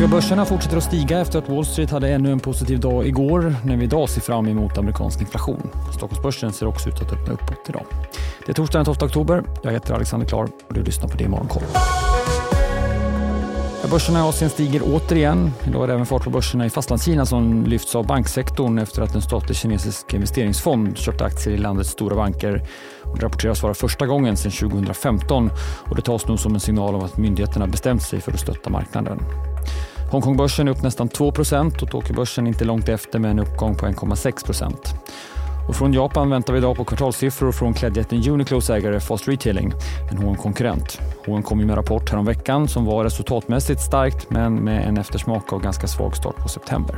amerikanska börserna fortsätter att stiga efter att Wall Street hade ännu en positiv dag igår när vi idag ser fram emot amerikansk inflation. Stockholmsbörsen ser också ut att öppna uppåt idag. Det är torsdag den 12 oktober. Jag heter Alexander Klar och du lyssnar på det Morgonkoll. Börserna i Asien stiger återigen. Idag är det även fart på börserna i Fastlandskina som lyfts av banksektorn efter att en statlig kinesisk investeringsfond köpte aktier i landets stora banker. Det rapporteras vara första gången sedan 2015 och det tas nog som en signal om att myndigheterna bestämt sig för att stötta marknaden. Hongkongbörsen är upp nästan 2% och Tokyobörsen inte långt efter med en uppgång på 1,6 och från Japan väntar vi idag på kvartalssiffror från klädjätten Uniqlos ägare Fast Retailing, en H&M-konkurrent. H&M kom med rapport häromveckan som var resultatmässigt starkt men med en eftersmak av ganska svag start på september.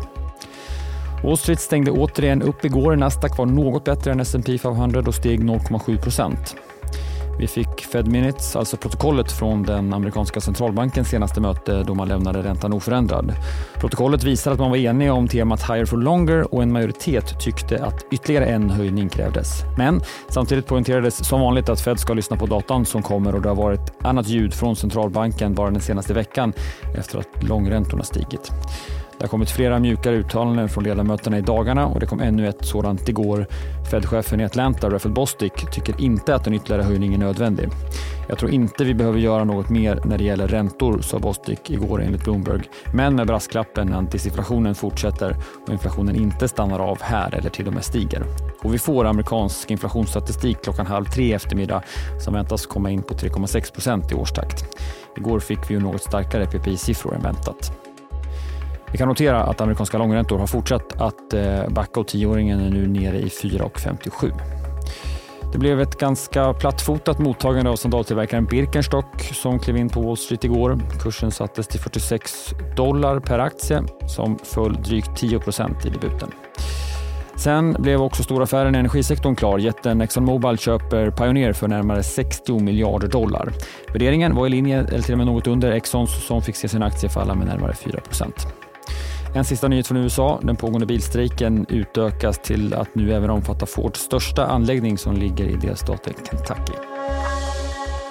Wall Street stängde återigen upp igår. Nasdaq var något bättre än S&P 500 och steg 0,7 vi fick Fed Minutes, alltså protokollet från den amerikanska centralbankens senaste möte då man lämnade räntan oförändrad. Protokollet visar att man var enig om temat higher for longer och en majoritet tyckte att ytterligare en höjning krävdes. Men samtidigt poängterades som vanligt att Fed ska lyssna på datan som kommer och det har varit annat ljud från centralbanken bara den senaste veckan efter att långräntorna stigit. Det har kommit flera mjukare uttalanden från ledamöterna i dagarna och det kom ännu ett sådant igår. Fed-chefen i Atlanta, Rafael Bostic, tycker inte att en ytterligare höjning är nödvändig. Jag tror inte vi behöver göra något mer när det gäller räntor, sa Bostic igår enligt Bloomberg. Men med brasklappen att disinflationen fortsätter och inflationen inte stannar av här eller till och med stiger. Och vi får amerikansk inflationsstatistik klockan halv tre i eftermiddag som väntas komma in på 3,6 procent i årstakt. Igår fick vi ju något starkare PPI-siffror än väntat. Vi kan notera att amerikanska långräntor har fortsatt att eh, backa och tioåringen är nu nere i 4,57. Det blev ett ganska plattfotat mottagande av sandaltillverkaren Birkenstock som klev in på Wall Street igår. Kursen sattes till 46 dollar per aktie som föll drygt 10% i debuten. Sen blev också storaffären i energisektorn klar. Jätten ExxonMobil köper Pioneer för närmare 60 miljarder dollar. Värderingen var i linje, eller till och med något under Exxons som fick se sin aktie falla med närmare 4 en sista nyhet från USA. Den pågående bilstrejken utökas till att nu även omfatta Fords största anläggning som ligger i delstaten Kentucky.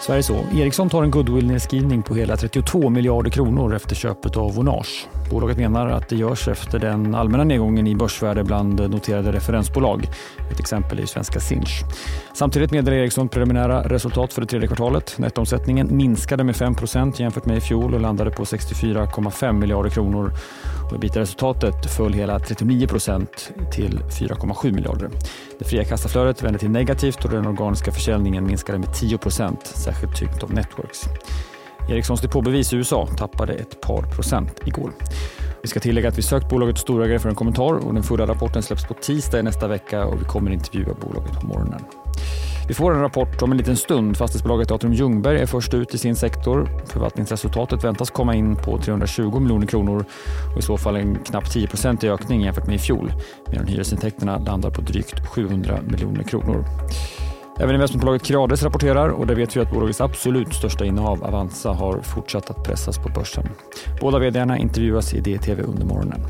Sverige så. Ericsson tar en goodwill-nedskrivning på hela 32 miljarder kronor efter köpet av Vonage. Bolaget menar att det görs efter den allmänna nedgången i börsvärde bland noterade referensbolag. Ett exempel är svenska Sinch. Samtidigt meddelar Ericsson preliminära resultat för det tredje kvartalet. Nettoomsättningen minskade med 5% jämfört med i fjol och landade på 64,5 miljarder kronor. Ebitda-resultatet föll hela 39% till 4,7 miljarder. Det fria kassaflödet vände till negativt och den organiska försäljningen minskade med 10% särskilt tyngt av Networks. Ericssons depåbevis i USA tappade ett par procent igår. Vi ska tillägga att vi sökt bolaget storägare för en kommentar och den förra rapporten släpps på tisdag i nästa vecka och vi kommer intervjua bolaget på morgonen. Vi får en rapport om en liten stund. Fastighetsbolaget Atrium Ljungberg är först ut i sin sektor. Förvaltningsresultatet väntas komma in på 320 miljoner kronor och i så fall en knappt 10% i ökning jämfört med i fjol medan hyresintäkterna landar på drygt 700 miljoner kronor. Även investmentbolaget Creades rapporterar och där vet vi att bolagets absolut största innehav Avanza har fortsatt att pressas på börsen. Båda vdarna intervjuas i DTV under morgonen.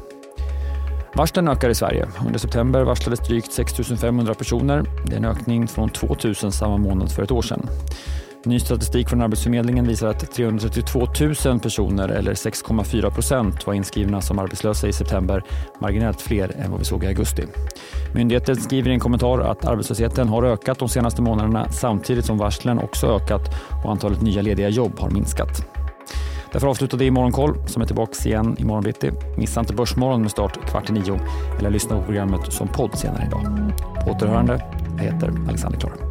Varslen ökar i Sverige. Under september varslades drygt 6 500 personer. Det är en ökning från 2 000 samma månad för ett år sedan. Ny statistik från Arbetsförmedlingen visar att 332 000 personer eller 6,4 procent var inskrivna som arbetslösa i september, marginellt fler än vad vi såg i augusti. Myndigheten skriver i en kommentar att arbetslösheten har ökat de senaste månaderna samtidigt som varslen också ökat och antalet nya lediga jobb har minskat. Därför avslutar vi i Morgonkoll som är tillbaka igen i morgon bitti. Missa inte Börsmorgon med start kvart i nio eller lyssna på programmet som podd senare idag. På återhörande. Jag heter Alexander Klar.